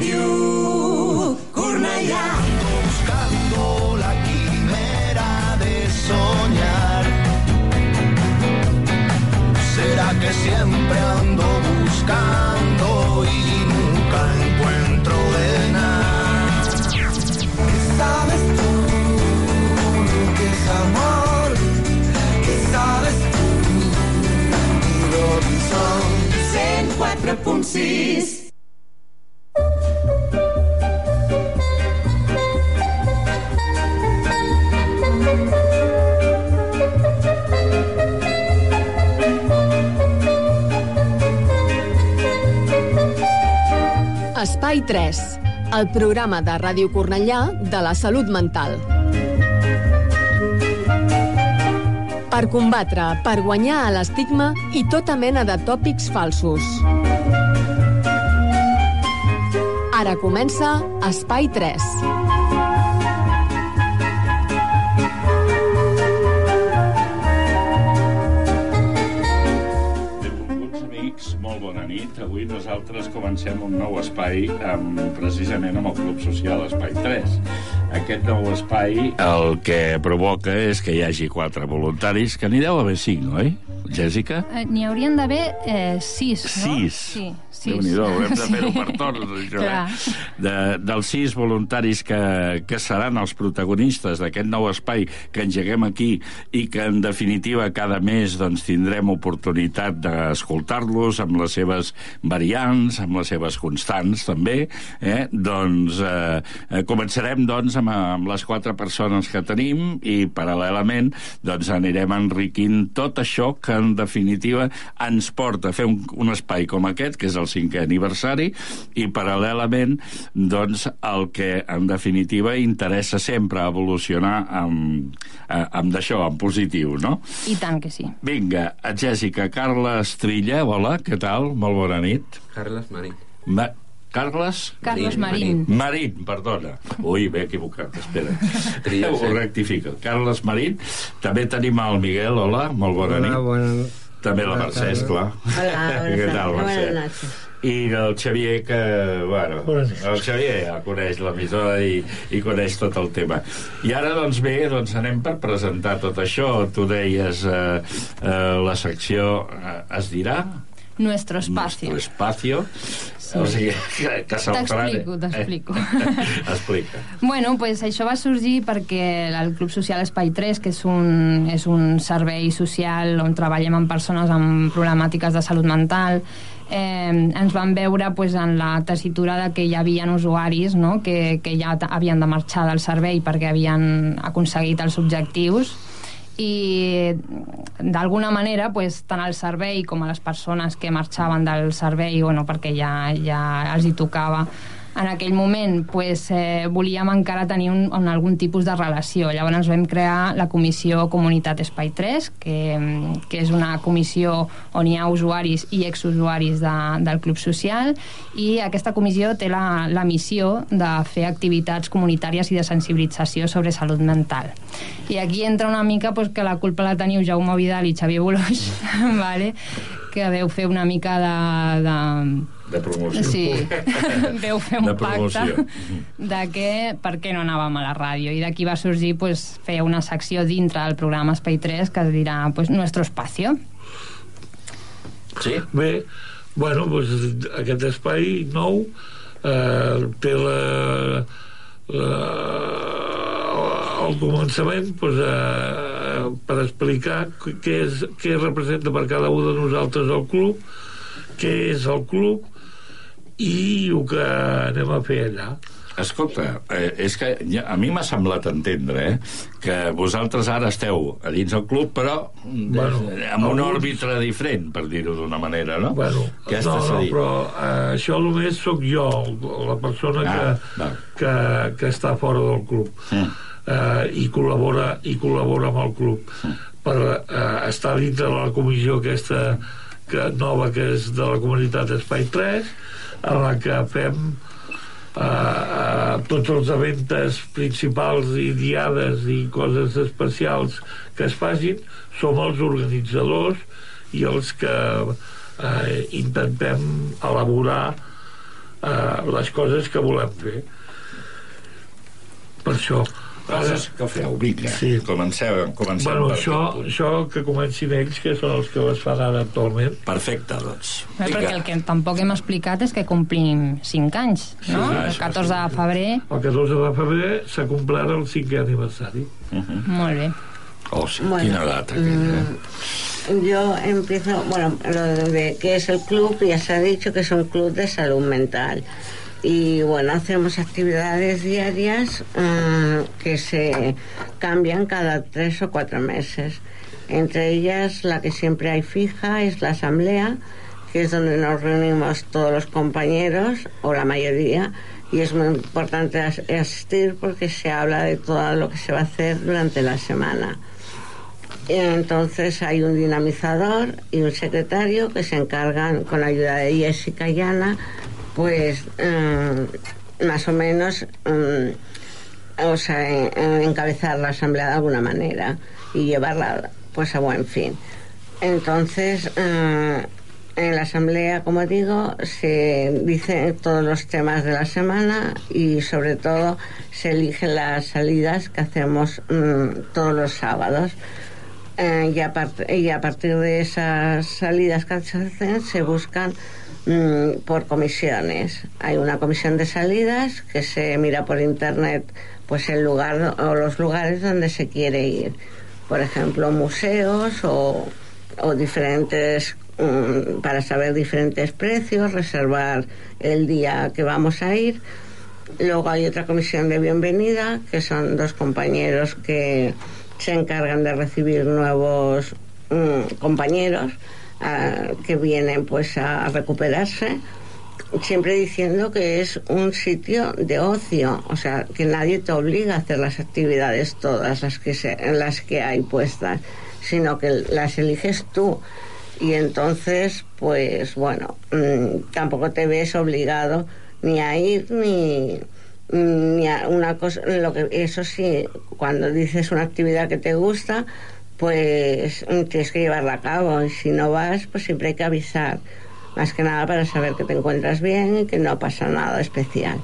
Ràdio Cornellà. el programa de Ràdio Cornellà de la salut mental. Per combatre, per guanyar a l'estigma i tota mena de tòpics falsos. Ara comença Espai 3. Espai 3. Comencem un nou espai amb, precisament amb el Club Social Espai 3. Aquest nou espai el que provoca és que hi hagi quatre voluntaris, que n'hi deu haver cinc, oi, Jèssica? Eh, N'hi haurien d'haver eh, sis, no? Sis. Sí, sis. Déu-n'hi-do, haurem de fer-ho per torns, això, eh? De, dels sis voluntaris que, que seran els protagonistes d'aquest nou espai que engeguem aquí i que, en definitiva, cada mes doncs, tindrem oportunitat d'escoltar-los amb les seves variants, amb les seves constants, també, eh? doncs eh, eh, començarem doncs, amb, amb les quatre persones que tenim i, paral·lelament, doncs, anirem enriquint tot això que, en definitiva, ens porta a fer un, un espai com aquest, que és el cinquè aniversari, i paral·lelament, doncs, el que, en definitiva, interessa sempre evolucionar amb, amb d'això, en positiu, no? I tant que sí. Vinga, Jessica, Carla Estrilla, hola, què tal? Molt bona nit. Carles Marín. Ma Carles? Carlos Marín, Marín. Marín, perdona. Ui, m'he equivocat, espera. Tria, Ho sí. rectifica. Carles Marín. També tenim el Miguel, hola, molt bona nit. Bona, També la Mercè, esclar. Hola, buenas Què tal. Mercè? I el Xavier, que, bueno, el Xavier ja coneix l'emissora i, i coneix tot el tema. I ara, doncs bé, doncs anem per presentar tot això. Tu deies, eh, eh, la secció eh, es dirà? Nuestro espacio. Nuestro espacio. O sigui, que. T'explico, t'explico. Explica. Bueno, pues això va sorgir perquè el Club Social Espai 3, que és un, és un servei social on treballem amb persones amb problemàtiques de salut mental, eh, ens van veure pues, en la tessitura de que hi havia usuaris no? que, que ja havien de marxar del servei perquè havien aconseguit els objectius i d'alguna manera pues, tant el servei com a les persones que marxaven del servei bueno, perquè ja, ja els hi tocava en aquell moment pues, eh, volíem encara tenir un, un, algun tipus de relació. Llavors vam crear la comissió Comunitat Espai 3, que, que és una comissió on hi ha usuaris i exusuaris de, del Club Social, i aquesta comissió té la, la missió de fer activitats comunitàries i de sensibilització sobre salut mental. I aquí entra una mica pues, que la culpa la teniu Jaume Vidal i Xavier Bolós, vale? que veu fer una mica de, de, De promoció. Sí, veu fer un De promoció. pacte de que per què no anàvem a la ràdio i d'aquí va sorgir pues, fer una secció dintre del programa Espai 3 que es dirà pues, Nuestro Espacio Sí? Bé, bueno, doncs, aquest espai nou eh, té la, la, el començament doncs, eh, per explicar què, és, què representa per cada un de nosaltres el club, què és el club i el que anem a fer allà. Escolta, eh, és que ja- a mi m'ha semblat entendre eh, que vosaltres ara esteu a dins del club, però Bueno, bueno, amb un alguns- òrbita diferent, per dir-ho d'una manera, no? Bueno, Aquesta no, no, però eh, això només sóc jo, la persona Ah, que, que, que està fora del club Mm. eh, i, col·labora, i col·labora amb el club per eh, estar dintre de la comissió aquesta que, nova que és de la comunitat Espai 3 en la que fem eh, eh, tots els events principals i diades i coses especials que es facin. Som els organitzadors i els que eh, intentem elaborar eh, les coses que volem fer. Per això Coses que feu, vinga. Sí. Comenceu, comencem bueno, per això, això que comencin ells que són els que es fan ara actualment Perfecte, doncs. Eh, perquè el que tampoc hem explicat és que complim 5 anys, no? Sí, el això 14 de febrer, el 14 de febrer s'ha complert el cinquè aniversari molt bé. Oh, sí, Bueno, quina data aquella. Mm, Yo empiezo, bueno, lo de qué es el club, ya se ha dicho que es un club de salud mental. Y bueno, hacemos actividades diarias mm, que se cambian cada tres o cuatro meses. Entre ellas, la que siempre hay fija es la asamblea, que es donde nos reunimos todos los compañeros, o la mayoría, y es muy importante as- asistir porque se habla de todo lo que se va a hacer durante la semana. Entonces hay un dinamizador y un secretario que se encargan, con la ayuda de Jessica y Ana, pues eh, más o menos eh, o sea, en- en encabezar la asamblea de alguna manera y llevarla pues a buen fin. Entonces, eh, en la asamblea, como digo, se dicen todos los temas de la semana y sobre todo se eligen las salidas que hacemos mm, todos los sábados. Eh, y, a y a partir de esas salidas que se hacen se buscan mm, por comisiones. Hay una comisión de salidas que se mira por internet pues el lugar o los lugares donde se quiere ir. Por ejemplo, museos o, o diferentes mm, para saber diferentes precios, reservar el día que vamos a ir. Luego hay otra comisión de bienvenida, que son dos compañeros que se encargan de recibir nuevos mm, compañeros ah, que vienen pues a, recuperarse siempre diciendo que es un sitio de ocio, o sea, que nadie te obliga a hacer las actividades todas las que se, las que hay puestas, sino que las eliges tú. Y entonces, pues bueno, mm, tampoco te ves obligado ni a ir ni una cosa, lo que eso sí, cuando dices una actividad que te gusta, pues mm, tienes que llevarla a cabo y si no vas, pues siempre hay que avisar. Más que nada para saber que te encuentras bien y que no pasa nada especial.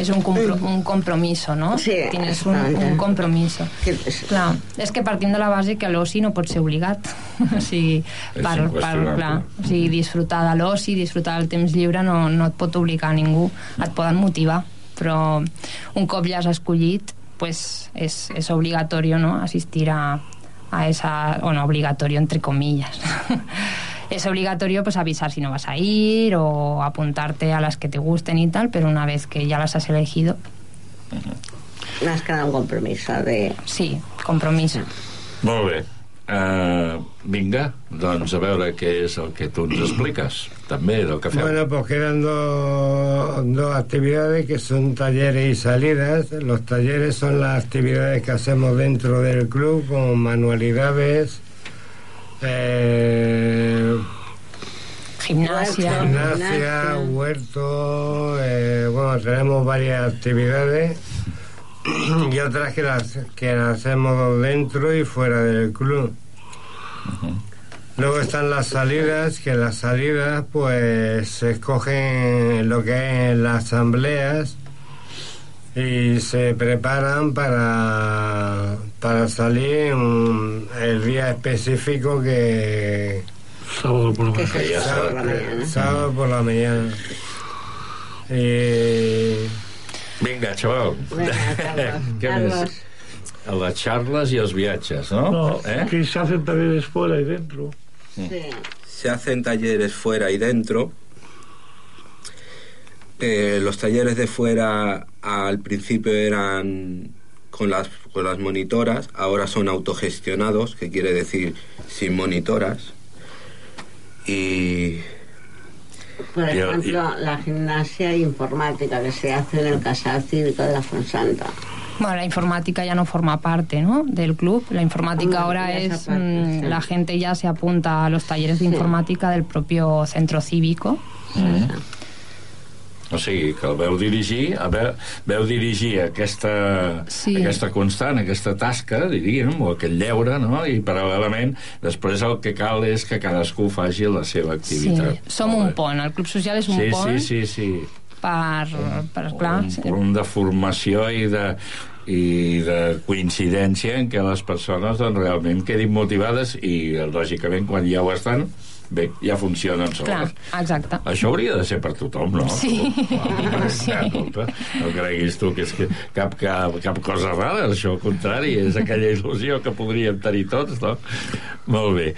És un, compro un compromiso, no? Sí, Tienes un, un compromiso. Que es- Clar, és que partim de la base que l'oci no pot ser obligat. o sigui, per, per, clar, o sigui, disfrutar de l'oci, disfrutar del temps lliure no, no et pot obligar a ningú. Et poden motivar, però un cop ja has escollit, pues és, és obligatori no? asistir a, a esa... o no, obligatorio entre comillas. es obligatorio pues avisar si no vas a ir o apuntarte a las que te gusten y tal, pero una vez que ya las has elegido, más que nada un compromiso de sí, compromiso. Molt bé. Uh, vinga, doncs a veure què és el que tu ens expliques, també, del que feu. Bueno, pues quedan dos, dos actividades que son talleres y salidas. Los talleres son las actividades que hacemos dentro del club, como manualidades, eh, Gimnasia. gimnasia, huerto, eh, bueno, tenemos varias actividades y otras que las, que las hacemos dentro y fuera del club. Luego están las salidas, que las salidas pues se escogen lo que es las asambleas y se preparan para, para salir un- el día específico que, sábado por la mañana. sábado por la mañana. sábado por la mañana. Y Vinga, xaval. Venga, Carlos. Carlos. més? Les xarles i els viatges, no? No, eh? que se hacen talleres fuera y dentro. Sí. Se hacen talleres fuera y dentro. Eh, los talleres de fuera al principio eran con las, con las monitoras, ahora son autogestionados, que quiere decir sin monitoras. Y Por Y- ejemplo, la gimnasia informática que se hace en el Casal Cívico de la Fonsanta. Bueno, la informática ya no forma parte ¿no? del club. La informática Hombre, ahora es... parte, mm, sí. La gente ya se apunta a los talleres de Sí. informática del propio centro cívico. O sigui, que el veu dirigir, a veu, veu dirigir aquesta, Sí. aquesta constant, aquesta tasca, diríem, o aquest lleure, no? I paral·lelament, després el que cal és que cadascú faci la seva Sí, activitat. som un pont, el Club Social és un sí, pont Sí, sí, sí. Per, per clar, un punt de formació i de, i de coincidència en què les persones doncs, realment quedin motivades i, lògicament, quan ja ho estan, bé, ja funcionen clar, soles. exacte. Això hauria de ser per tothom, no? Sí. Ah, Sí. escolta, No creguis tu que és que cap, cap, cap cosa rara, això al contrari, és aquella il·lusió que podríem tenir tots, no? Molt bé.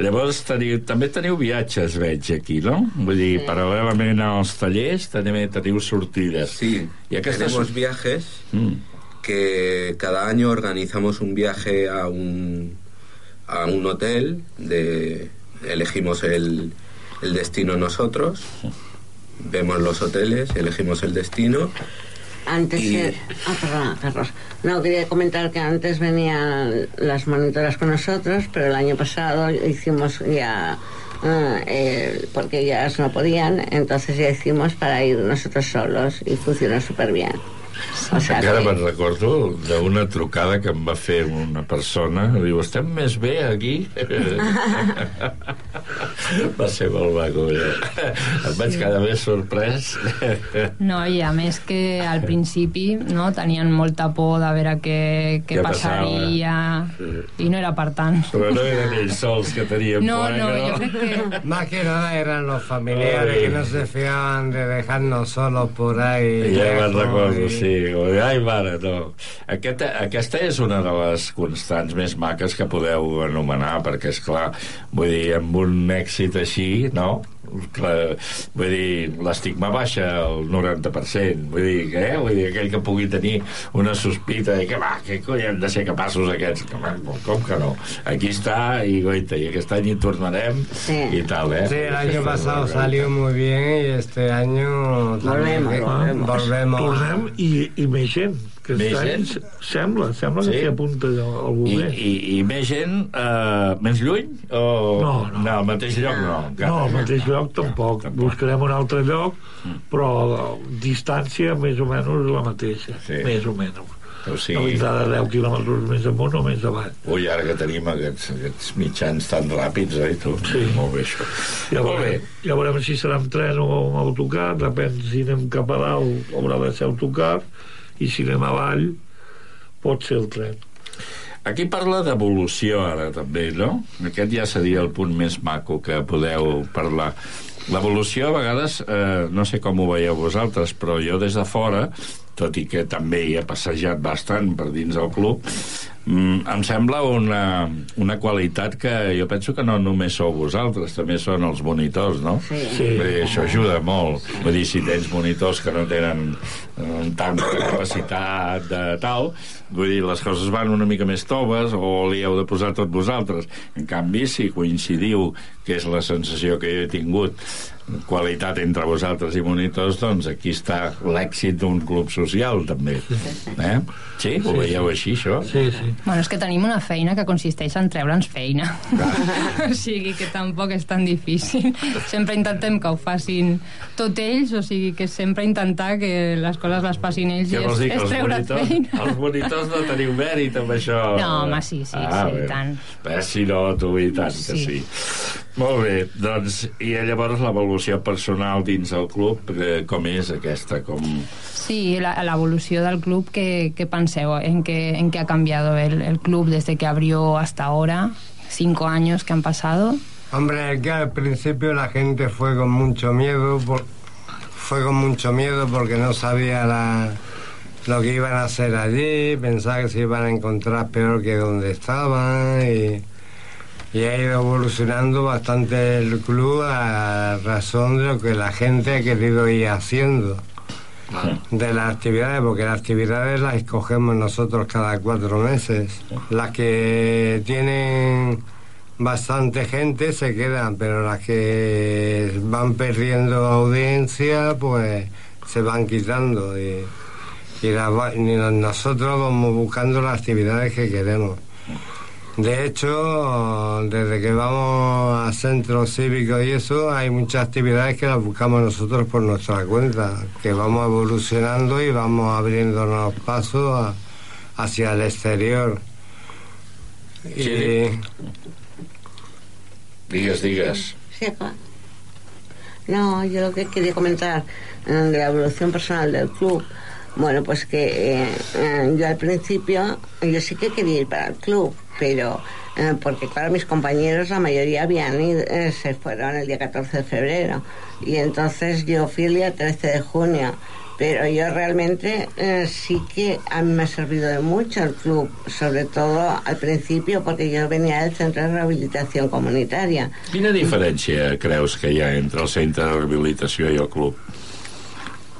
Llavors, teniu, també teniu viatges, veig, aquí, no? Vull dir, paral·lelament als tallers, també teniu sortides. Sí, I aquestes... tenemos viajes Mm. que cada año organizamos un viaje a un, a un hotel, de, elegimos el, el destino nosotros, vemos los hoteles, elegimos el destino. Antes Y-. Ah, perdona, Carlos. No, quería comentar que antes venían las monitoras con nosotros, pero el año pasado hicimos ya... ah, eh, porque ellas no podían, entonces ya hicimos para ir nosotros solos y funcionó súper bien. Encara me'n recordo d'una trucada que em va fer una persona. Diu, estem més bé aquí? va ser molt maco. eh? Em vaig quedar més sorprès. No, i a més que al principi no, tenien molta por de veure què, què Què passaria passava. i no era per tant. Però no eren ells sols que tenien No, por, no, eh, yo creo que Más que nada eran los familiares que no se fiaban de dejarnos solos por ahí. Ja me'n recordo, y- sí. Ai, mare, no. Aquesta, aquesta és una de les constants més maques que podeu anomenar, perquè, és clar, vull dir, amb un èxit així, no? Clar, vull dir, l'estigma baixa el 90%. Vull dir, eh? Vull dir, aquell que pugui tenir una sospita de que, va, que coi hem de ser capaços aquests? Com, com que no? Aquí està, i goita, i aquest any hi tornarem, Sí. i tal, eh? Sí, el año pasado salió muy bien y este año Volvemos, que- volvemos. volvemos. Tornem i, i més gent. Que Més any gent? sembla, sembla Sí? que s'hi apunta algú I, més. i, I més gent, uh, més lluny? O... No, no. no al mateix lloc no. encara. No, al mateix lloc tampoc. Tampoc. Buscarem un altre lloc, però la distància més o menys la mateixa. Sí. Més o menys. O No sigui, vindrà de 10 quilòmetres més amunt o més avall. ui, ara que tenim aquests, aquests mitjans tan ràpids, eh, tu? Sí. Molt bé, això. Ja Molt bé. veurem, ja veurem si serà amb tren o amb autocar, depèn si anem cap a dalt haurà de ser autocar i si anem avall pot ser el tren. Aquí parla d'evolució ara també, no? Aquest ja seria el punt més maco que podeu parlar. L'evolució a vegades, eh, no sé com ho veieu vosaltres, però jo des de fora, tot i que també hi he passejat bastant per dins del club, mm, em sembla una, una qualitat que jo penso que no només sou vosaltres, també són els monitors, no? Sí. Sí. Vull dir, això ajuda molt. Vull dir, si tens monitors que no tenen eh, tanta capacitat de tal, vull dir, les coses van una mica més toves o li heu de posar tot vosaltres. En canvi, si coincidiu, que és la sensació que jo he tingut, qualitat entre vosaltres i monitors, doncs aquí està l'èxit d'un club social, també. Eh? Sí? Ho veieu així, això? Sí, sí. Bueno, és que tenim una feina que consisteix en treure'ns feina. o sigui que tampoc és tan difícil. Sempre intentem que ho facin tot ells, o sigui que sempre intentar que les coses les passin ells Què i és, dir, és monitors, feina. els monitors no teniu mèrit amb això? No, home, sí, sí, sí, bé. tant. Eh, si no, tu i tant que sí. Molt bé, doncs, i llavors l'evolució personal dins el club, eh, com és aquesta? Com... Sí, la, l'evolució del club, ¿qué, qué penseu? ¿En qué, ¿En qué ha cambiado el, el club desde que abrió hasta ahora? Cinco años que han pasado. Hombre, que al principio la gente fue con mucho miedo, por- fue con mucho miedo porque no sabía la- lo que iban a hacer allí, pensaba que se iban a encontrar peor que donde estaban y, y ha ido evolucionando bastante el club a razón de lo que la gente ha querido ir haciendo de las actividades, porque las actividades las escogemos nosotros cada cuatro meses. Las que tienen bastante gente se quedan, pero las que van perdiendo audiencia, pues se van quitando. Y, las nosotros vamos buscando las actividades que queremos. De hecho, desde que vamos a centros cívicos y eso, hay muchas actividades que las buscamos nosotros por nuestra cuenta, que vamos evolucionando y vamos abriéndonos pasos a- hacia el exterior. Y, Digues, digues. Sí, acá. No, yo lo que quería comentar eh, de la evolución personal del club, bueno, pues que eh, eh, yo al principio, yo sí que quería ir para el club, pero eh, porque claro, mis compañeros, la mayoría habían ido, eh, se fueron el día 14 de febrero, y entonces yo fui el día 13 de junio. Pero yo realmente eh, sí que a mí me ha servido de mucho el club, sobre todo al principio porque yo venía del centro de rehabilitación comunitaria. Quina diferència creus que hi ha entre el centre de rehabilitació i el club?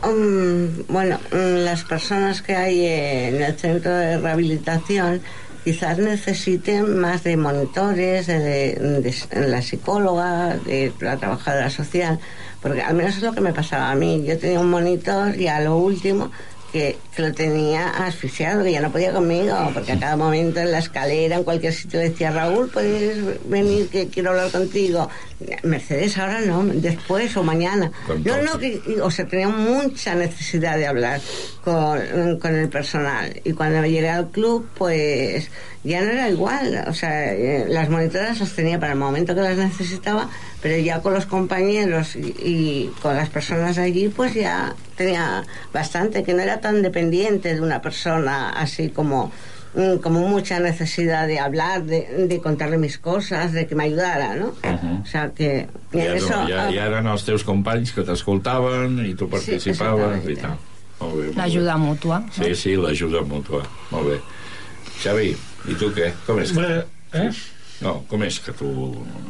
Mm, bueno, mm, las personas que hay en el centro de rehabilitación quizás necesiten más de monitores, de, de- la psicóloga, de la trabajadora social, porque al menos es lo que me pasaba a mí. Yo tenía un monitor y a lo último que, que lo tenía asfixiado, que ya no podía conmigo, porque a cada momento en la escalera, en cualquier sitio decía, Raúl, puedes venir, que quiero hablar contigo. Mercedes, ahora no, después o mañana. No, no, que, o sea, tenía mucha necesidad de hablar con, con el personal. Y cuando llegué al club, pues ya no era igual. O sea, eh, las monitoras las tenía para el momento que las necesitaba, pero ya con los compañeros y, y con las personas allí, pues ya tenía bastante, que no era tan dependiente de una persona así como mm, como mucha necesidad de hablar, de, de contarle mis cosas, de que me ayudara, ¿no? Ujú. O sea que... y Ja, en eso, no, ja, ah, ja eren els teus companys que t'escoltaven i tu participaves exactamente. i tal. Molt bé, L'ajuda mútua. Sí, sí, l'ajuda mútua. Molt bé. Xavi, i tu què? Com és que... Bé, eh? No, com és que tu,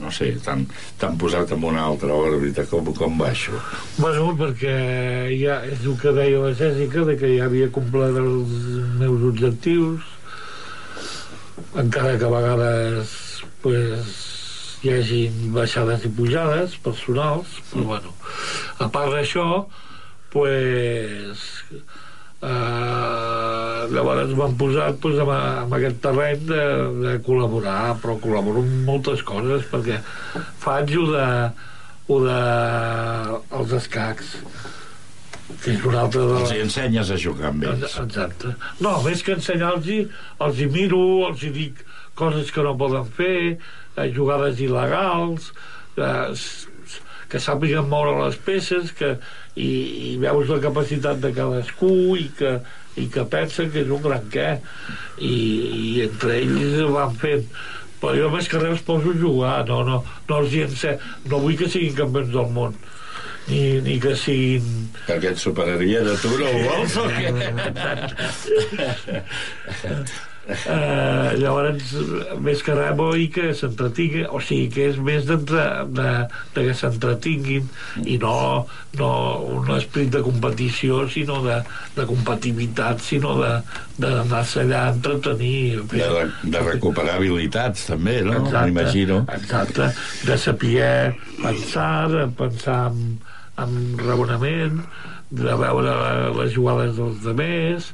no sé, t'han posat en una altra òrbita? Com, com va això? Bueno, perquè ja és el que deia la Jèssica, de que ja havia complert els meus objectius, encara que a vegades pues, hi hagin baixades i pujades personals, però bueno, a part d'això, pues, eh, llavors m'han posat pues, en, en aquest terreny de, de col·laborar, però col·laboro en moltes coses, perquè faig ho de, ho de els escacs, que és una altra de Els hi ensenyes a jugar amb ells. Exacte. No, més que ensenyar-los, els hi miro, els hi dic coses que no poden fer, eh, jugades il·legals, eh, que sàpiguen moure les peces, que, i, i veus la capacitat de cadascú i que, i que pensen que és un gran què. I, i entre ells van fent però jo més que res poso a jugar no, no, no els hi no vull que siguin campions del món ni, ni que siguin Perquè et superaria de tu, no ho vols o què? Eh, llavors, més que res vull que s'entretinguin, o sigui, que és més d'entre- de, de que s'entretinguin i no, no un esperit de competició, sinó de, de competitivitat, sinó de d'anar-se allà a entretenir. De, re- de recuperar habilitats, també, no? M'imagino. Exacte, de saber pensar, de pensar en, en raonament, de veure les jugades dels demés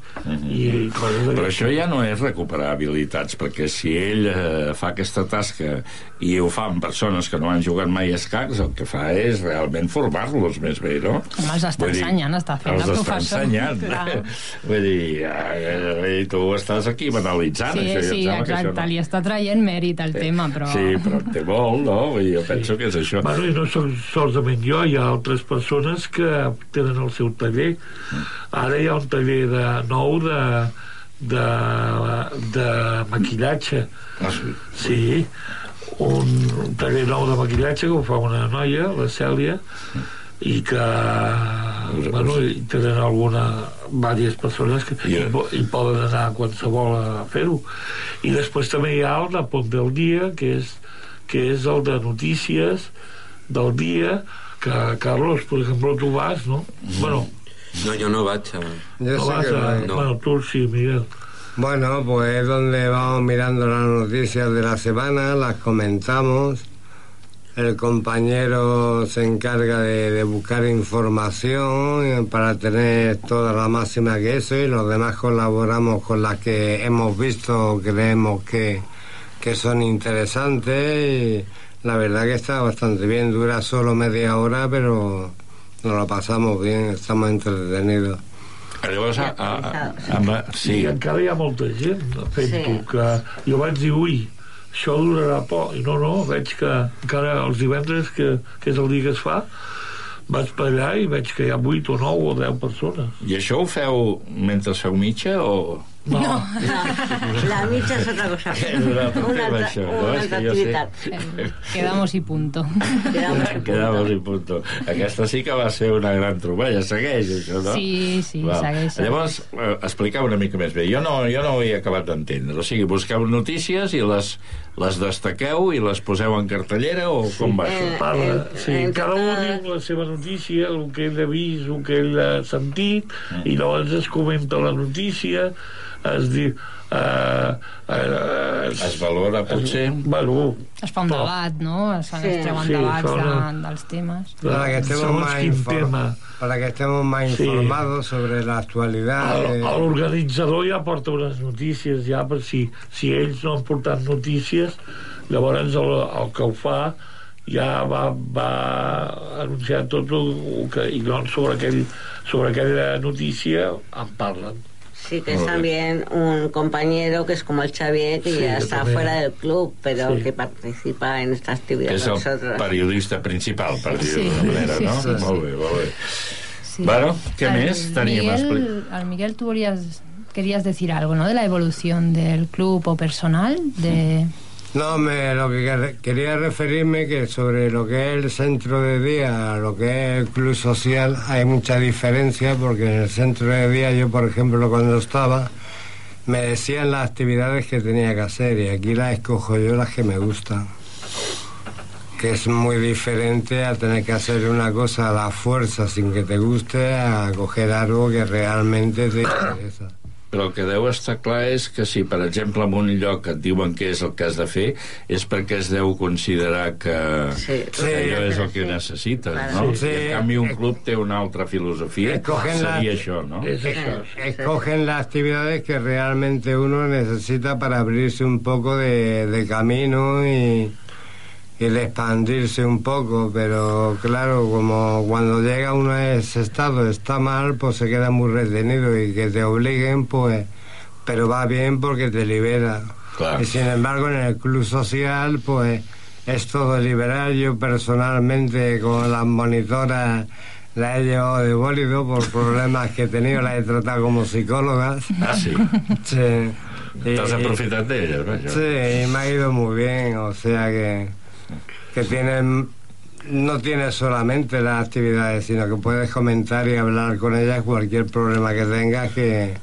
i, i coses Però això ja no és recuperar habilitats, perquè si ell eh, fa aquesta tasca i ho fa amb persones que no han jugat mai escacs, el que fa és realment formar-los més bé, no? Home, els està Vull dir, ensenyant, està fent els de està professor. ensenyant. Clar. Vull dir, eh, tu estàs aquí banalitzant Sí, això. sí, això exacte, no. li està traient mèrit al tema, però... Sí, però té molt, no? Vull dir, jo penso que és això. Bueno, i no soc solament jo, hi ha altres persones que tenen el seu taller. Ara hi ha un taller de, nou de, de, de maquillatge. Ah, sí. Sí, un, un taller nou de maquillatge que ho fa una noia, la Cèlia, i que bueno, hi tenen alguna diverses persones que I- hi, hi poden anar qualsevol a fer-ho i després també hi ha el de Pont del Dia que és, que és el de notícies del dia Carlos, per exemple, tu vas, no? Bueno, No, jo no vaig a... Yo no sé vas que a... voy. Bueno, tu sí, Miguel. Bueno, pues es donde vamos mirando las noticias de la semana, las comentamos. El compañero se encarga de, de buscar información eh, para tener toda la máxima que eso y los demás colaboramos con las que hemos visto o creemos que, que son interesantes y la verdad que está bastante bien. Dura solo media hora, pero nos lo pasamos bien, estamos entretenidos. Llavors, a, a, a, amb, Sí. sí, I encara hi ha molta gent fent-ho, Sí. que jo vaig dir, ui, això durarà poc. I no, no, veig que encara els divendres, que, que és el dia que es fa, vaig per allà i veig que hi ha 8 o 9 o 10 persones. i això ho feu mentre feu mitja o...? No, no. La mitja és altra cosa. Una altra, això, no? una És altra jo sé. activitat. Quedamos y punto. Quedamos Quedamos punto. Aquesta sí que va ser una gran troballa. Segueix, això, no? Sí, sí, Val. segueix. Llavors, eh, explicau una mica més bé. Jo no, jo no ho he acabat d'entendre. O sigui, busqueu notícies i les, les destaqueu i les poseu en cartellera o com va això? Eh, Parla, eh, sí, eh, cada un eh, diu la seva notícia, el que ell ha vist, el que ell ha sentit, i llavors es comenta la notícia, es diu... Eh, eh, Es valora, potser? Es, bueno, Es fa un Però- debat, no? Es, fan, Sí. es treuen Sí, debats fa una- de, dels temes. Para que estemos segons más, quin infor- tema. para que estemos más Sí. informados sobre la actualidad. El- eh, L'organitzador ja porta unes notícies ja per si, si ells no han portat notícies llavors el, el que ho fa ja va, va anunciar tot el, el que i doncs sobre, aquell, sobre aquella notícia en parlen Sí, que es también un compañero que es como el Xavier, que Sí, ya está también. fuera del club, pero Sí. que participa en esta actividad con el nosotros. periodista principal, per dir-ho Sí, d'una manera, sí, no? sí, sí. Molt bé, molt bé. Sí. Bueno, què Al més teníem? Miguel, al Miguel, tú querías, querías decir algo, ¿no? De la evolución del club o personal, de... No, me, lo que quer- quería referirme que sobre lo que es el centro de día, lo que es el club social, hay mucha diferencia porque en el centro de día yo, por ejemplo, cuando estaba, me decían las actividades que tenía que hacer y aquí las escojo yo las que me gustan. Que es muy diferente a tener que hacer una cosa a la fuerza sin que te guste, a coger algo que realmente te interesa. Però el que deu estar clar és que si, per exemple, en un lloc et diuen què és el que has de fer, és perquè es deu considerar que, Sí. que allò és el que Sí. necessites, Claro. no? Sí. I, en canvi, un club té una altra filosofia, Escogen la- seria això, no? això Escogen las actividades que realmente uno necesita para abrirse un poco de, de camino y, y de expandirse un poco, pero claro, como cuando llega uno a ese estado está mal, pues se queda muy retenido y que te obliguen, pues, pero va bien porque te libera. Claro. Y sin embargo en el club social, pues es todo liberal. Yo personalmente con las monitoras la he llevado de bólido por problemas que he tenido, las he tratado como psicólogas. Ah, sí? Sí. Y- T'has aprofitat d'elles, vaja. Sí, y me ha ido muy bien, o sea que, que tienen, no tienes solamente las actividades, sino que puedes comentar y hablar con ellas cualquier problema que tengas, que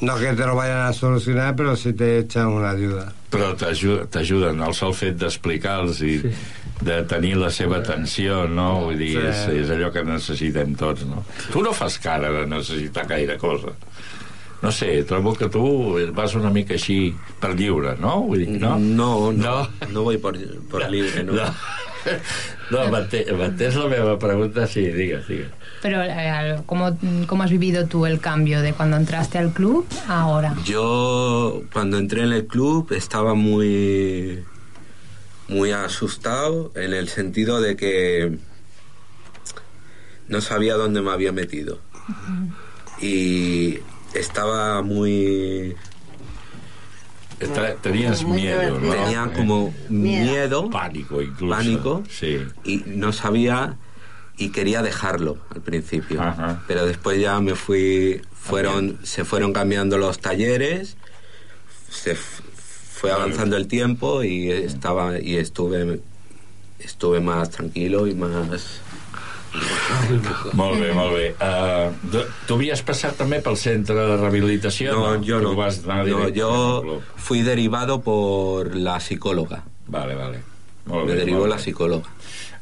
no que te lo vayan a solucionar, pero sí te echan una ayuda. Però t'aju- t'ajuden, el sol fet d'explicar-los i Sí. de tenir la seva atenció, no? Vull dir, Sí. és, és allò que necessitem tots, no? Tu no fas cara de necessitar gaire cosa. No sé, trobo que tu vas una mica així per lliure, no? Vull dir, no? No, no, No. no voy por, por libre, no. No, no m'entens la meva pregunta? Sí, digues, digues. Pero, eh, ¿cómo, ¿cómo has vivido tú el cambio de cuando entraste al club a ahora? Yo cuando entré en el club estaba muy muy asustado en el sentido de que no sabía dónde me había metido y estaba muy Te- Tenies Muy miedo, ¿no? tenía como Miedo. miedo Pánico, incluso. Pánico. Sí. y no sabía y quería dejarlo al principio Ajá. pero después ya me fui fueron se fueron cambiando los talleres se f- fue avanzando el tiempo y estaba y estuve estuve más tranquilo y más Molt bé, molt bé. Uh, tu- havies passat també pel centre de rehabilitació? no yo Tu no, Vas anar No, yo fui derivado por la psicóloga Vale, vale. Molt me bé, derivó molt la bé. psicóloga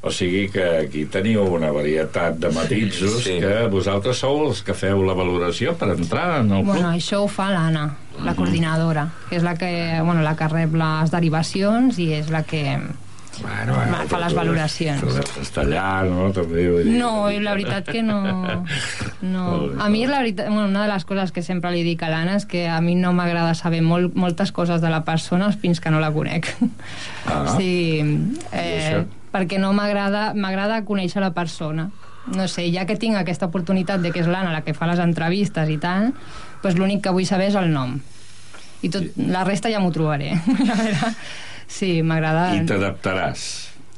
O sigui que aquí teniu una varietat de matisos Sí. que vosaltres sou els que feu la valoració per entrar en el club. Bueno, això ho fa l'Anna, la coordinadora, que és la que, bueno, la que rep les derivacions i és la que Bueno, bueno, fa les valoracions. Està allà, no? També, vull dir, No, la veritat que no... no. A mi, la veritat, bueno, una de les coses que sempre li dic a l'Anna és que a mi no m'agrada saber molt, moltes coses de la persona fins que no la conec. Ah. Sí, eh, perquè no m'agrada m'agrada conèixer la persona. No sé, ja que tinc aquesta oportunitat de que és l'Anna la que fa les entrevistes i tal, doncs l'únic que vull saber és el nom. I tot, la resta ja m'ho trobaré. A veure, sí, m'agrada... I t'adaptaràs.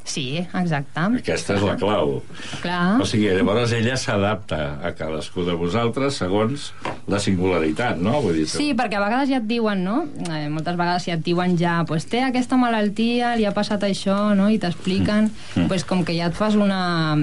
Sí, exacte. Aquesta és la clau. Clar. O sigui, llavors ella s'adapta a cadascú de vosaltres segons la singularitat, no? Vull dir, Sí, perquè a vegades ja et diuen, no? Eh, moltes vegades ja et diuen ja, pues té aquesta malaltia, li ha passat això, no? I t'expliquen, Mm. pues com que ja et fas una...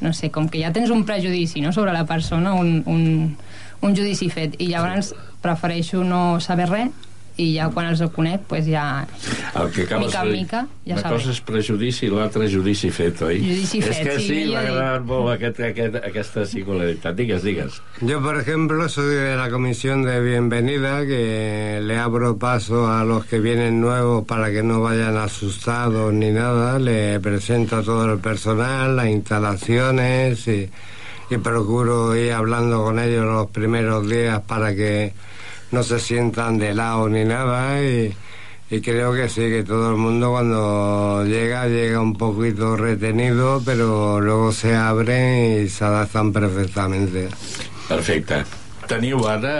No sé, com que ja tens un prejudici, no?, sobre la persona, un, un, un judici fet. I llavors prefereixo no saber res i ja quan els conec, pues ja... El que acabes mica de en dir, mica, ja una sabem. cosa és prejudici i l'altra judici fet, oi? Judici és fet, que sí, m'ha agradat molt aquest, aquest, aquesta singularitat. Digues, digues. Yo, por ejemplo, soy de la comisión de bienvenida que le abro paso a los que vienen nuevos para que no vayan asustados ni nada. Le presento a todo el personal, las instalaciones y, y procuro ir hablando con ellos los primeros días para que no se sientan de lado ni nada. Y, y creo que sí, que todo el mundo cuando llega, llega un poquito retenido, pero luego se abren y se adaptan perfectamente. Perfecte. Teniu ara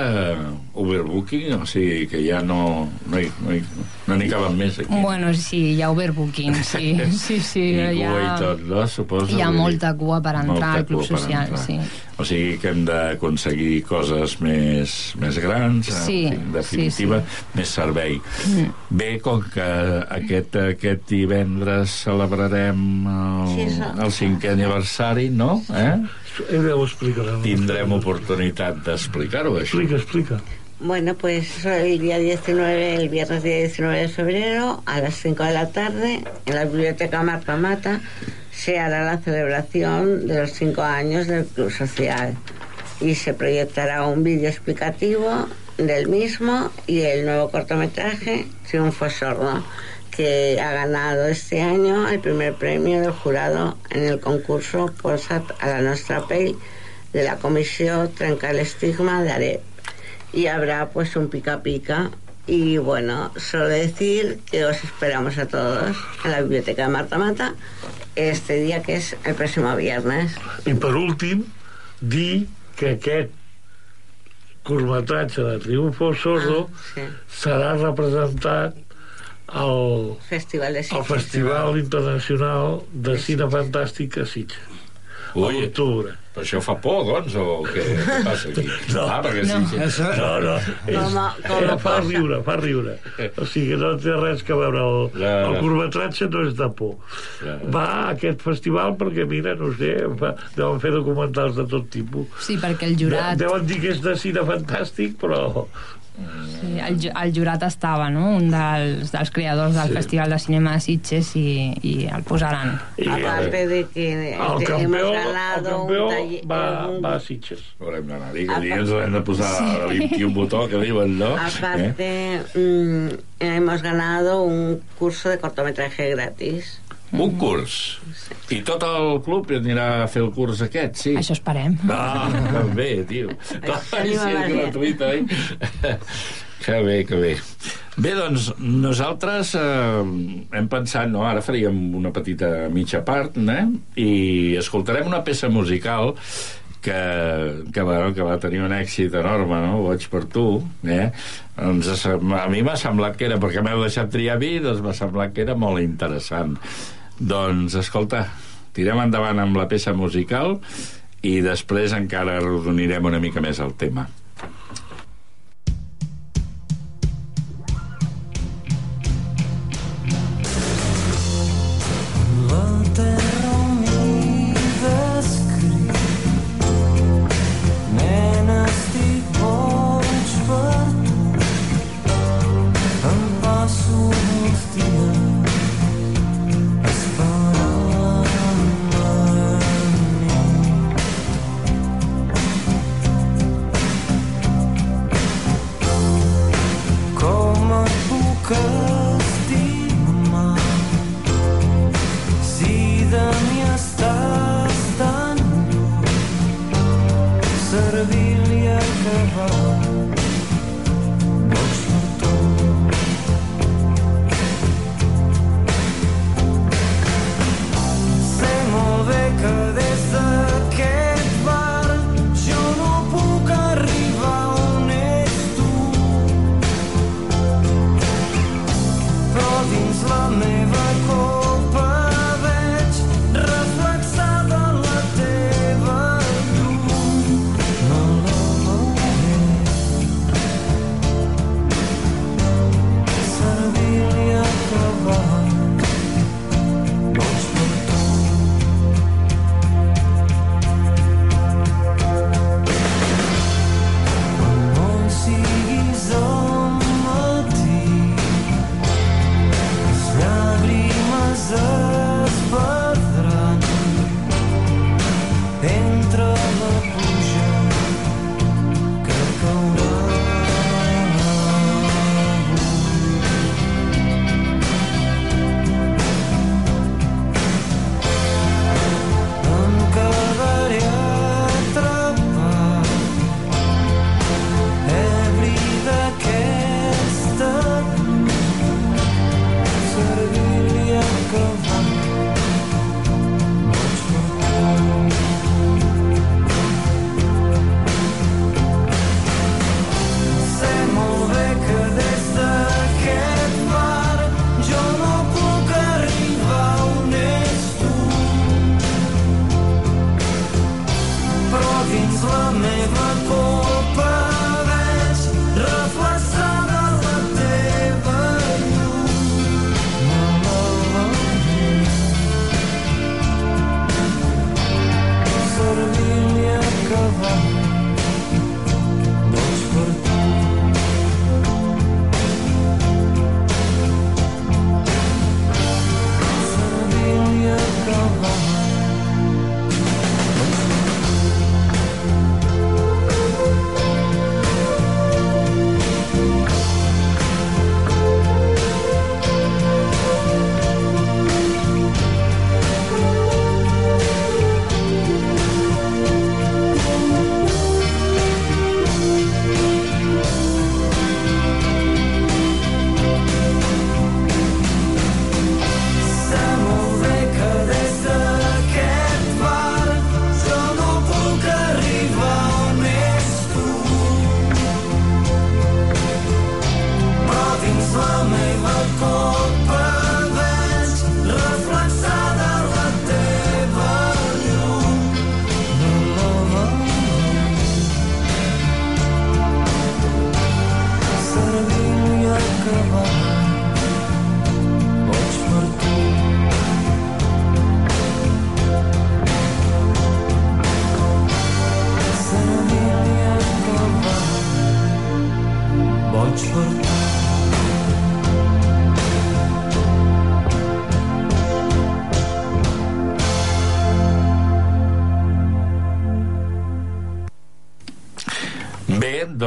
overbooking? O sigui, que ja no no hi, no hi, no n'hi caben més aquí. Bueno, sí, hi ha overbooking, sí. Sí, sí, I hi cua i ha... tot, no? Suposo. Hi ha molta cua per entrar al Club Social, entrar. sí. O sigui que hem d'aconseguir coses més, més grans, en Sí, fi, en definitiva, més servei. Mm. Bé, com que aquest, aquest divendres celebrarem el, Sí, el cinquè aniversari, no? Eh? Ella ho explicarà. Tindrem oportunitat d'explicar-ho, això. Explica, explica. Bueno, pues el día 19, el viernes día 19 de febrero, a las 5 de la tarde, en la biblioteca Marta Mata, se hará la celebración de los 5 años del Club Social y se proyectará un vídeo explicativo del mismo y el nuevo cortometraje Triunfo Sordo, que ha ganado este año el primer premio del jurado en el concurso Posat a la Nostra Pell de la Comisión Trenca el Estigma de AREP y habrá pues un pica pica y bueno, solo decir que os esperamos a todos en la biblioteca de Marta Mata este día que es el próximo viernes. I per últim, dir que aquest curtmetratge de Triunfo Sordo Sí. serà representat al, Festival de al Sitges. Festival Internacional de Cine Fantàstic a Sitges. A Ui, l'octubre. però això fa por, doncs, o què, què passa aquí? No. ah, perquè sí, sí. No, no, és, Com a- com a eh, fa riure, fa riure. O sigui, no té res que veure. El, Ja, el ja. curtmetratge no és de por. Ja, ja. Va a aquest festival perquè, mira, no sé, fa, deuen fer documentals de tot tipus. Sí, perquè el jurat... De, deuen dir que és de cine fantàstic, però... Sí, el, el jurat estava, no?, un dels, dels creadors del Sí. Festival de Cinema de Sitges i, i el posaran. I, Aparte de que el hemos campió, el ganado campió un taller... va, un- va a Sitges. Haurem d'anar. Digue, digue'ns, hem de posar sí. 21 botó, que diuen, no? Eh? Aparte, mm, hemos ganado un curso de cortometraje gratis. Un curs. I tot el club anirà a fer el curs aquest, sí? Això esperem. Ah, que bé, tio. Ai, sí, gratuït, oi? Que bé, que bé. Bé, doncs, nosaltres eh, hem pensat, no?, ara faríem una petita mitja part, eh? I escoltarem una peça musical que, que, bueno, que va tenir un èxit enorme, no? Boig per tu, eh? Doncs a mi m'ha semblat que era, perquè m'heu deixat triar mi, doncs m'ha semblat que era molt interessant. Doncs, escolta, tirem endavant amb la peça musical i després encara arrodonirem una mica més el tema.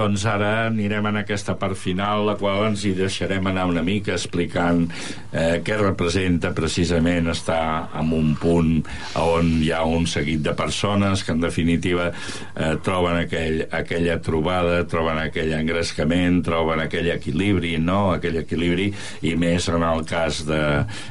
Doncs ara anirem en aquesta part final, la qual ens hi deixarem anar una mica explicant eh, què representa precisament estar en un punt on hi ha un seguit de persones que en definitiva eh, troben aquell, aquella trobada, troben aquell engrescament, troben aquell equilibri, no? aquell equilibri, i més en el cas de,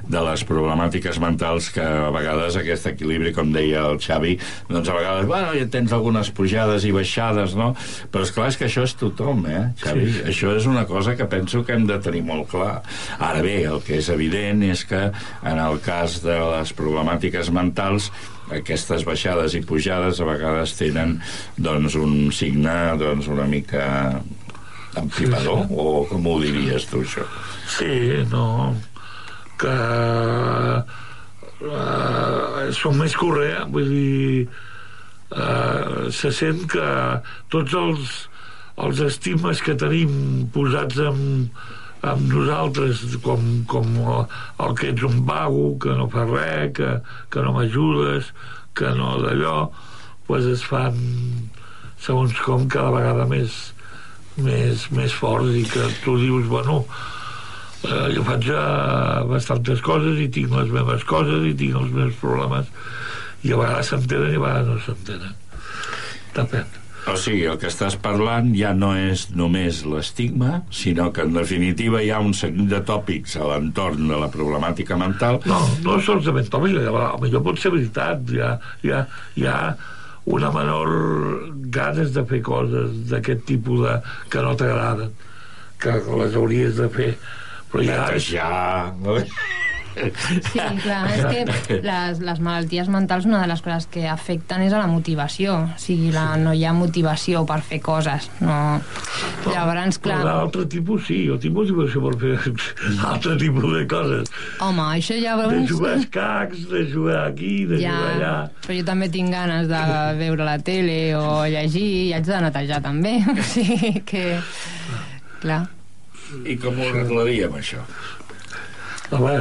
de les problemàtiques mentals que a vegades aquest equilibri, com deia el Xavi, doncs a vegades, bueno, ja tens algunes pujades i baixades, no? Però és clar és que això és tothom, eh, Xavi? Sí. Això és una cosa que penso que hem de tenir molt clar. Ara bé, el que és evident és que en el cas de les problemàtiques mentals aquestes baixades i pujades a vegades tenen doncs, un signe doncs, una mica empipador, sí, sí. o com ho diries tu, això? Sí, no que uh, som més correa vull dir uh, se sent que tots els els estimes que tenim posats en, amb nosaltres com, com el, que ets un vago que no fa res que, que no m'ajudes que no d'allò pues es fan segons com cada vegada més més, més forts i que tu dius, bueno eh, jo faig eh, bastantes coses i tinc les meves coses i tinc els meus problemes i a vegades s'entenen i a vegades no s'entenen. Depèn O sigui, el que estàs parlant ja no és només l'estigma, sinó que en definitiva hi ha un seguit de tòpics a l'entorn de la problemàtica mental. No, no solament tòpics, a millor pot ser veritat, hi ha, hi ha, hi ha una menor ganes de fer coses d'aquest tipus de, que no t'agraden, que les hauries de fer. Però ja... Sí, clar, és que les, les malalties mentals una de les coses que afecten és a la motivació. O sigui, la, no hi ha motivació per fer coses no... llavors, clar Però d'altre tipus sí, jo tinc motivació per fer altre tipus de coses. Home, això de llavors jugar a escacs, de jugar aquí, de ja, jugar allà. Però jo també tinc ganes de veure la tele o llegir i haig de netejar també. O sigui que clar. I com ho arreglaríem, això? Home,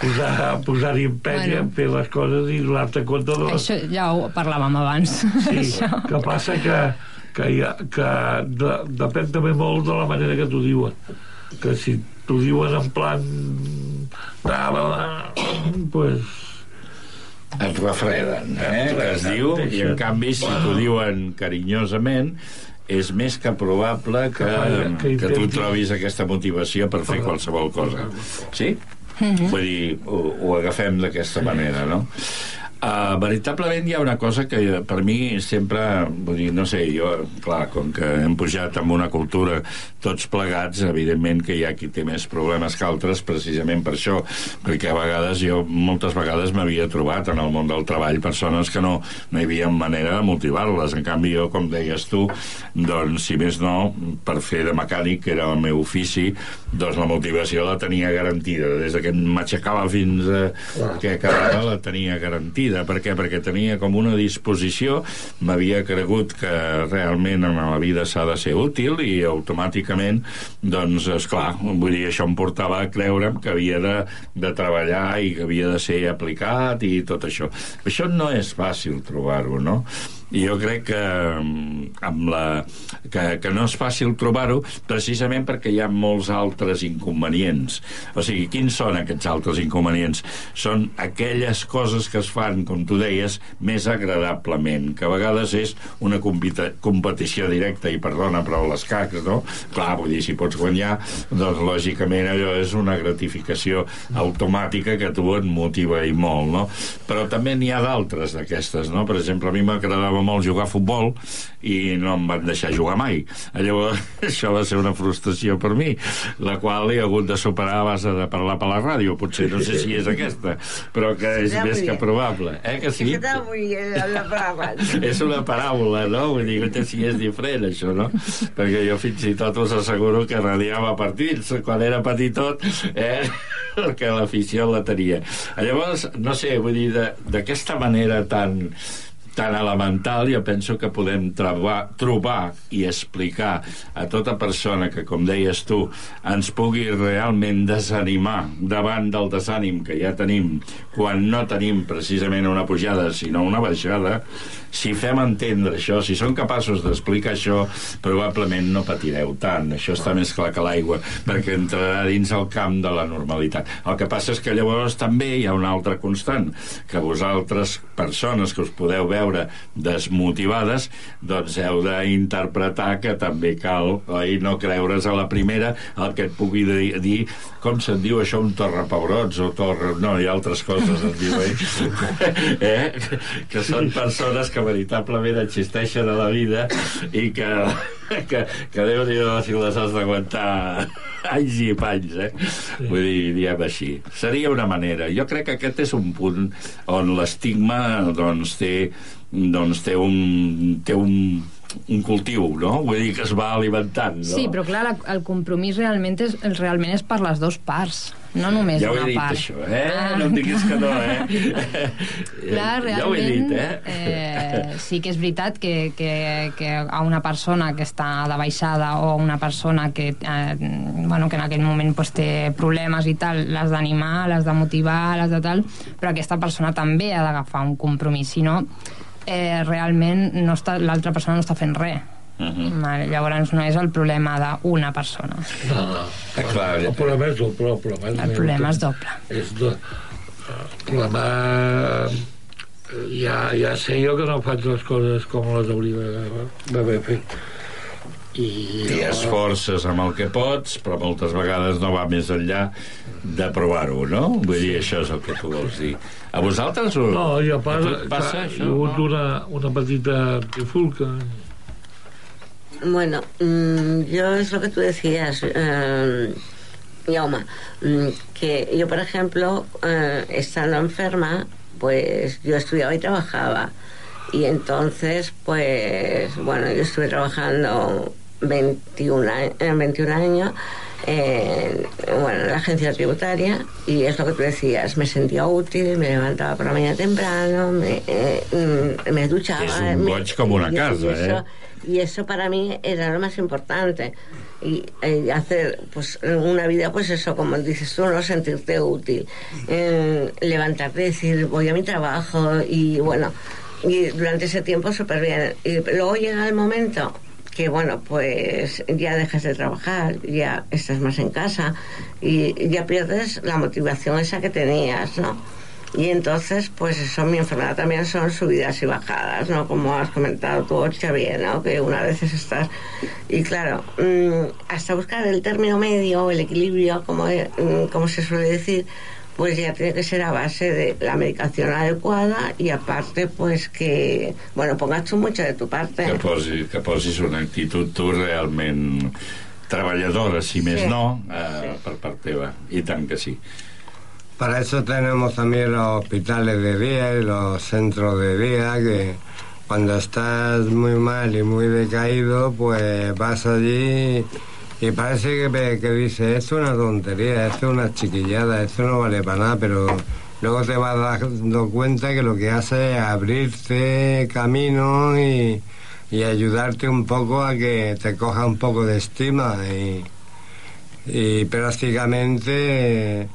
posar, posar-hi empenya, Bueno. bueno. fer les coses i donar-te compte de les... això ja ho parlàvem abans Sí, això. que passa que, que, hi ha, que de, depèn també molt de la manera que t'ho diuen. Que si t'ho diuen en plan... Pues, Et refreden, eh? Que es diu, i en canvi, si t'ho diuen carinyosament, és més que probable que, Que- que que tu trobis aquesta motivació per fer qualsevol cosa. Sí? Vull dir, ho, ho agafem d'aquesta manera, no? Uh, veritablement hi ha una cosa que per mi sempre, vull dir, no sé, jo, clar, com que hem pujat amb una cultura tots plegats, evidentment que hi ha qui té més problemes que altres precisament per això, perquè a vegades jo moltes vegades m'havia trobat en el món del treball persones que no, no hi havia manera de motivar-les, en canvi jo, com deies tu, doncs si més no, per fer de mecànic, que era el meu ofici, doncs la motivació la tenia garantida, des de que m'aixecava fins a que acabava la tenia garantida. Per què? Perquè tenia com una disposició, m'havia cregut que realment en la vida s'ha de ser útil i automàticament, doncs, és clar, vull dir, això em portava a creure'm que havia de, de treballar i que havia de ser aplicat i tot això. Això no és fàcil trobar-ho, no? I jo crec que, mm, amb la, que, que no és fàcil trobar-ho precisament perquè hi ha molts altres inconvenients o sigui, quins són aquests altres inconvenients? són aquelles coses que es fan, com tu deies més agradablement, que a vegades és una competició directa i perdona, però les cacs, no? clar, vull dir, si pots guanyar doncs lògicament allò és una gratificació automàtica que tu et motiva i molt, no? Però també n'hi ha d'altres d'aquestes, no? Per exemple, a mi m'agradava molt jugar a futbol i no em van deixar jugar mai. Llavors, això va ser una frustració per mi, la qual he hagut de superar a base de parlar per la ràdio. Potser no sé si és aquesta, però que és més que probable. Eh, que sí? Para és una paràbola, no? Vull dir, que si és diferent, això, no? Perquè jo fins i tot us asseguro que radiava partits quan era petitot, eh? perquè l'afició la tenia. Llavors, no sé, vull dir, d'aquesta manera tan tan elemental, jo penso que podem trobar, trobar i explicar a tota persona que, com deies tu, ens pugui realment desanimar davant del desànim que ja tenim quan no tenim precisament una pujada, sinó una baixada, si fem entendre això, si som capaços d'explicar això, probablement no patireu tant. Això està més clar que l'aigua, perquè entrarà dins el camp de la normalitat. El que passa és que llavors també hi ha una altra constant, que vosaltres, persones que us podeu veure desmotivades, doncs heu d'interpretar que també cal, oi, no creure's a la primera el que et pugui dir, com se'n diu això, un torrepebrots o torre... No, hi ha altres coses, es diu, eh? eh? Que són persones que veritablement existeixen a la vida i que, que, que déu nhi si les has d'aguantar anys i panys, eh? Vull dir, diem així. Seria una manera. Jo crec que aquest és un punt on l'estigma doncs, té, doncs, té un, té un, un cultiu, no? Vull dir que es va alimentant, no? Sí, però clar, la, el compromís realment és, realment és per les dues parts, no només ja ho una he dit, part. això, eh? Ah. No em diguis que no, eh? Clar, realment, ja ho he dit, eh? eh, sí que és veritat que, que, que a una persona que està de baixada o una persona que, eh, bueno, que en aquell moment pues, té problemes i tal, l'has d'animar, l'has de motivar, l'has de tal, però aquesta persona també ha d'agafar un compromís, si no, eh, realment no està- l'altra persona no està fent res. Mhm. Vale, llavors no és el problema d'una persona. No, no. Eh, clar, el problema és doble. El problema El problema és doble. és do... el problema ja, ja sé jo que no faig les coses com les hauria d'haver fet. I, I esforces amb el que pots, però moltes vegades no va més enllà de provar-ho, no? Vull dir, això és el que tu vols dir. A vosaltres ho... No, i a a part, tu et passa, clar, això? hi ha hagut no? una, una petita trifulca. Bueno, mm, yo es lo que tú decías, eh, Yauma, mm, que yo, por ejemplo, eh, estando enferma, pues yo estudiaba y trabajaba. Y entonces, pues, bueno, yo estuve trabajando 21, a- eh, 21 años en, bueno, en la agencia tributaria y es lo que tú decías, me sentía útil, me levantaba por la mañana temprano, me, eh, me duchaba. És un me- goig com una y casa, eso- eh? y eso para mí era lo más importante y, eh, hacer pues una vida pues eso como dices tú no sentirte útil eh, levantarte y decir voy a mi trabajo y bueno y durante ese tiempo súper bien y luego llega el momento que bueno pues ya dejas de trabajar ya estás más en casa y ya pierdes la motivación esa que tenías no y entonces, pues eso, mi enfermedad también son subidas y bajadas, ¿no? Como has comentado tú, Xavier, ¿no? Que una vez estás... Y claro, mm, hasta buscar el término medio, el equilibrio, como, mm, como se suele decir, pues ya tiene que ser a base de la medicación adecuada y aparte, pues que, bueno, pongas tú mucho de tu parte. Que, posi, que posis una actitud tu realment treballadora, si més Sí. no, eh, Sí. per part teva. I tant que sí. Para eso tenemos también los hospitales de día y los centros de día que cuando estás muy mal y muy decaído, pues vas allí y parece que, que dices, esto es una tontería, esto es una chiquillada, esto no vale para nada, pero luego te vas dando cuenta que lo que hace es abrirte camino y, y ayudarte un poco a que te coja un poco de estima y, y prácticamente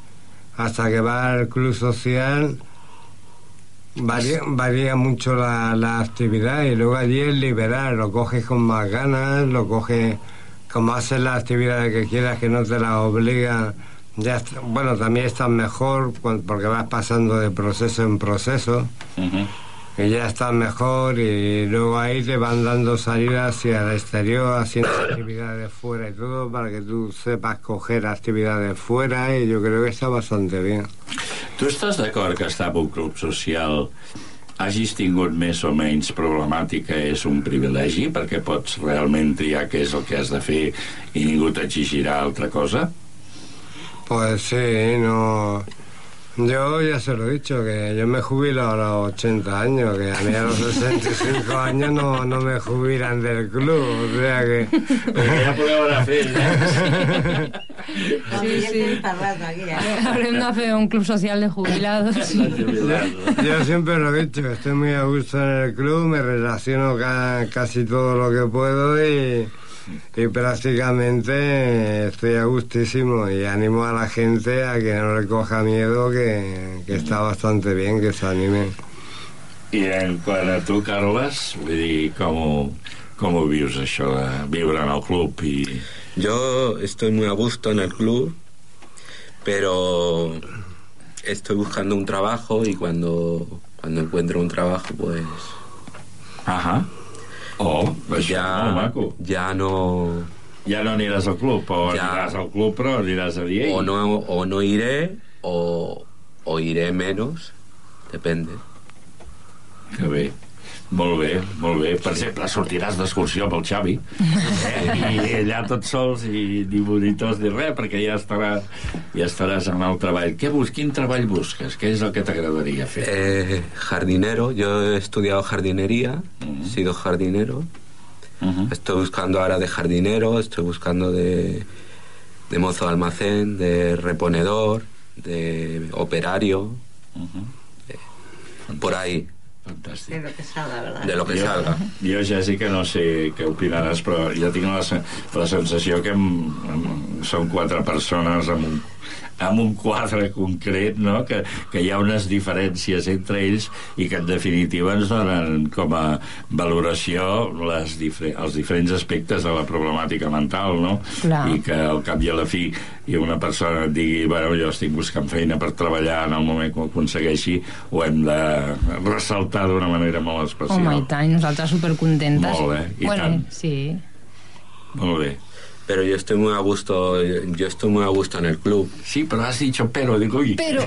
hasta que va al club social varía, varía mucho la, la actividad y luego allí es liberar, lo coges con más ganas, lo coges como haces la actividad que quieras que no te la obliga. Ya, est- bueno, también estás mejor porque vas pasando de proceso en proceso Uh -huh. y ya estás mejor y luego ahí te van dando salidas hacia el exterior, haciendo actividades fuera y todo para que tú sepas coger actividades fuera y yo creo que está bastante bien. Tu estàs d'acord que estar en un club social hagis tingut més o menys problemàtica és un privilegi perquè pots realment triar què és el que has de fer i ningú t'exigirà altra cosa? Pues sí, no... Yo ya se lo he dicho, que yo me jubilo a los 80 años, que a mí a los 65 años no, no me jubilan del club, o sea que... Podeu anar fent, eh? Sí, sí. Habrem de fer un club social de jubilados. Yo siempre lo he dicho, estoy muy a gusto en el club, me relaciono ca- casi todo lo que puedo y, y prácticamente estoy a gustísimo y animo a la gente a que no le coja miedo, que, que está bastante bien, que se anime. I en quant a tu, Carles, vull dir, com com ho vius, això de viure en el club i... Yo estoy muy a gusto en el club, pero estoy buscando un trabajo y cuando, cuando encuentro un trabajo, pues Ahà. Oh, això ya, és molt maco. ya no, Ja no aniràs al club, o Ja. aniràs al club, però aniràs a dir... o no, o no iré o, o iré menos, depende. Que bé. Molt bé, molt bé. Per exemple, sortiràs d'excursió amb el Xavi eh? i allà tots sols i ni monitors ni res, perquè ja, estarà, ja estaràs en el treball. Què bus quin treball busques? Què és el que t'agradaria fer? Eh, jardinero, yo he estudiado jardinería, he sido jardinero. Uh -huh. Estoy buscando ahora de jardinero, estoy buscando de, de mozo de almacén, de reponedor, de operario, Uh -huh. por ahí, Fantàstic. De lo que salga, ¿verdad? de lo que jo, salga. Jo, Jessica, no sé què opinaràs, però jo tinc la, la sensació que em, em, són quatre persones amb un, amb un quadre concret, no? que, que hi ha unes diferències entre ells i que en definitiva ens donen com a valoració les difer els diferents aspectes de la problemàtica mental, no? Clar. I que al cap i a la fi i una persona et digui, bueno, jo estic buscant feina per treballar en el moment que ho aconsegueixi, ho hem de ressaltar d'una manera molt especial. Home, i tant, nosaltres supercontentes. Molt bé, i bueno, tant. Sí. Molt bé. Pero yo estoy muy a gusto, yo estoy muy a gusto en el club. Sí, però has dit pero, dic, ui. Però...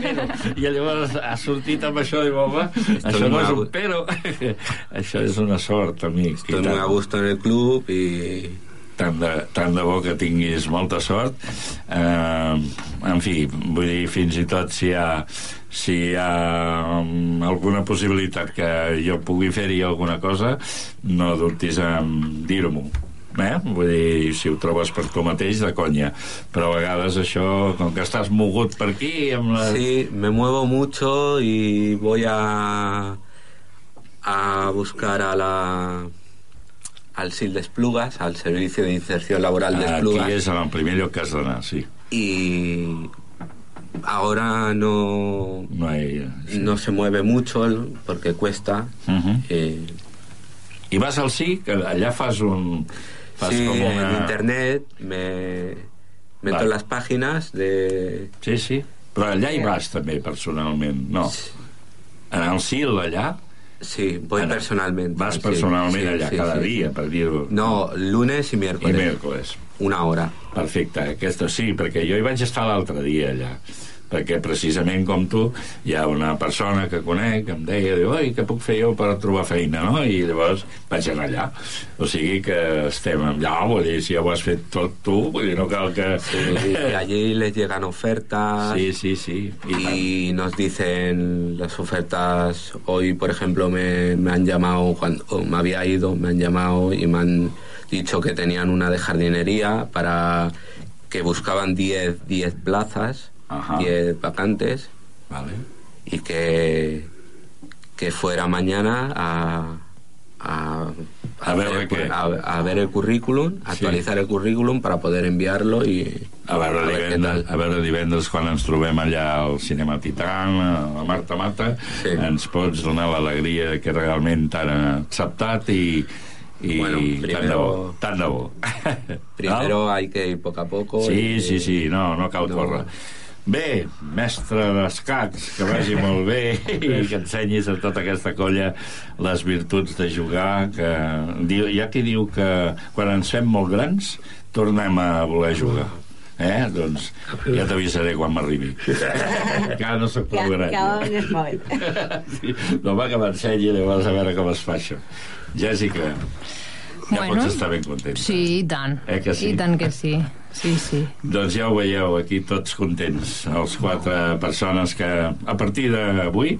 pero. I llavors ha sortit amb això, dic, home, això no és un pero. això és una sort, amic. i Estoy muy a gusto en el club y tant de, tant de bo que tinguis molta sort eh, en fi, vull dir fins i tot si hi ha si hi ha um, alguna possibilitat que jo pugui fer-hi alguna cosa no dubtis en dir-m'ho eh? vull dir, si ho trobes per tu mateix de conya, però a vegades això com que estàs mogut per aquí amb la... sí, me muevo mucho y voy a a buscar a la al SIL de Esplugas, al Servicio de Inserción Laboral de aquí Esplugas és en el primer lloc que has d'anar, sí y ahora no no, hi, sí. no se mueve mucho porque cuesta Uh -huh. eh, i vas al que allà fas un fas sí, com una... en internet me meto las páginas de Sí, sí. Però allà hi vas també, personalment, no? En el CIL, allà? sí, voy Ara, personalmente Vas sí, personalment sí, allà, sí, cada sí. dia, per dir-ho. no, lunes I miércoles miércoles. una hora Perfecte, aquesta sí, perquè jo hi vaig estar l'altre dia allà perquè precisament com tu hi ha una persona que conec que em deia, diu, oi, què puc fer jo per trobar feina, no? I llavors vaig anar allà. O sigui que estem allà, vull dir, si ja ho has fet tot tu, vull dir, no cal que... y, y allí les llegan ofertas Sí, sí, sí. I y nos dicen las ofertas hoy por ejemplo me, me han llamado cuando me había ido me han llamado y me han dicho que tenían una de jardinería para que buscaban 10 10 plazas Ajá. 10 vacantes Vale. y que que fuera mañana a a, A ver hacer el qué. a- a ver el currículum, actualizar el currículum para poder enviarlo y A veure, a ver divendres, a veure divendres quan ens trobem allà al Cinema Titan, a la Marta Mata, Sí. ens pots donar l'alegria que realment t'han acceptat i, i Bueno, tant de primero- bo. De bo. Primero hay que ir poco a poco. Sí, y- sí, sí, no, no cal No. Bé, mestre d'escacs, que vagi molt bé i que ensenyis a tota aquesta colla les virtuts de jugar, que diu, hi ha qui diu que quan ens fem molt grans tornem a voler jugar. Eh? Doncs ja t'avisaré quan m'arribi. que ara no soc Que, prou gran. que on es molt. Sí, no va que m'ensenyi llavors a veure com es fa això. Jessica, ja Bueno, pots estar ben contenta. Sí, i tant. Eh que sí? I tant que sí. Sí, sí. Doncs ja ho veieu, aquí tots contents, els quatre persones que a partir d'avui,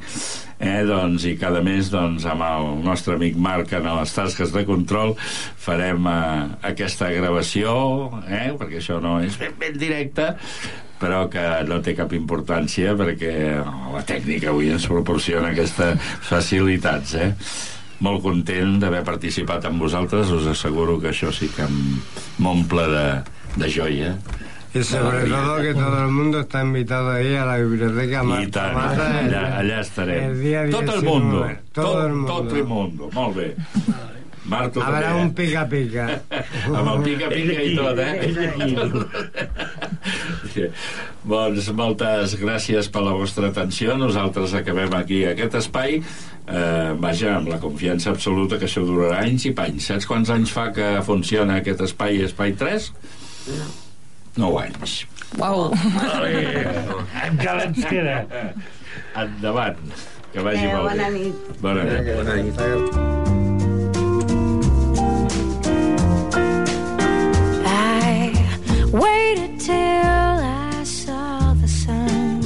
eh, doncs, i cada mes, doncs, amb el nostre amic Marc en les tasques de control, farem eh, aquesta gravació, eh, perquè això no és ben, ben directe, però que no té cap importància perquè la tècnica avui ens proporciona aquestes facilitats, eh? Molt content d'haver participat amb vosaltres, us asseguro que això sí que m'omple de, de joia. Y sobre Alegría. todo que todo el mundo está invitado ahí a la biblioteca I tant, Mata el- allà, allà estarem. el día tot el 19, mundo. todo el mundo. Tot el mundo, molt bé. Marto Habrá també, un pica-pica. eh? Amb el pica-pica i tot, eh? Doncs moltes gràcies per la vostra atenció. Nosaltres acabem aquí aquest espai. Eh, vaja, amb la confiança absoluta que això durarà anys i panys. Saps quants anys fa que funciona aquest espai, Espai 3? 9 anys. Uau. Encara ens queda. Endavant. Que vagi Eh, molt bona bé. nit. Bona nit. Bona nit. I till I saw the sun.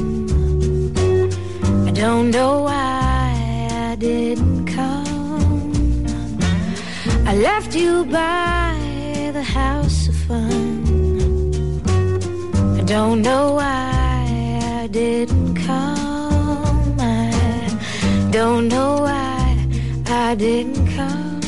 I don't know why I didn't come. I left you by the house of fun. I don't know why I didn't come. I don't know why I didn't come.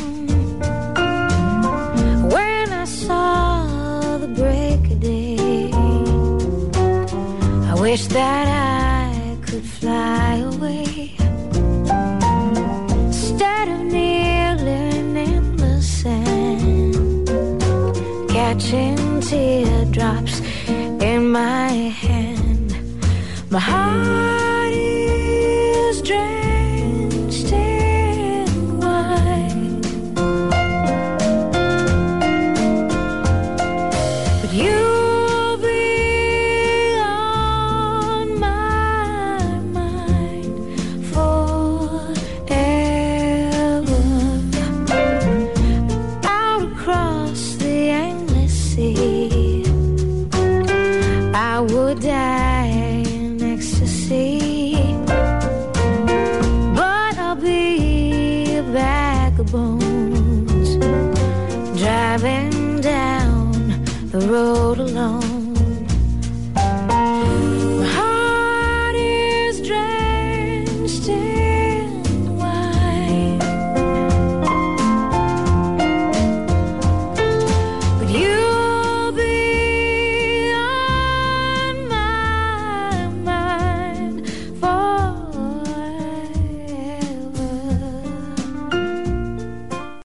Wish that I could fly away instead of kneeling in the sand, catching teardrops in my hand. My heart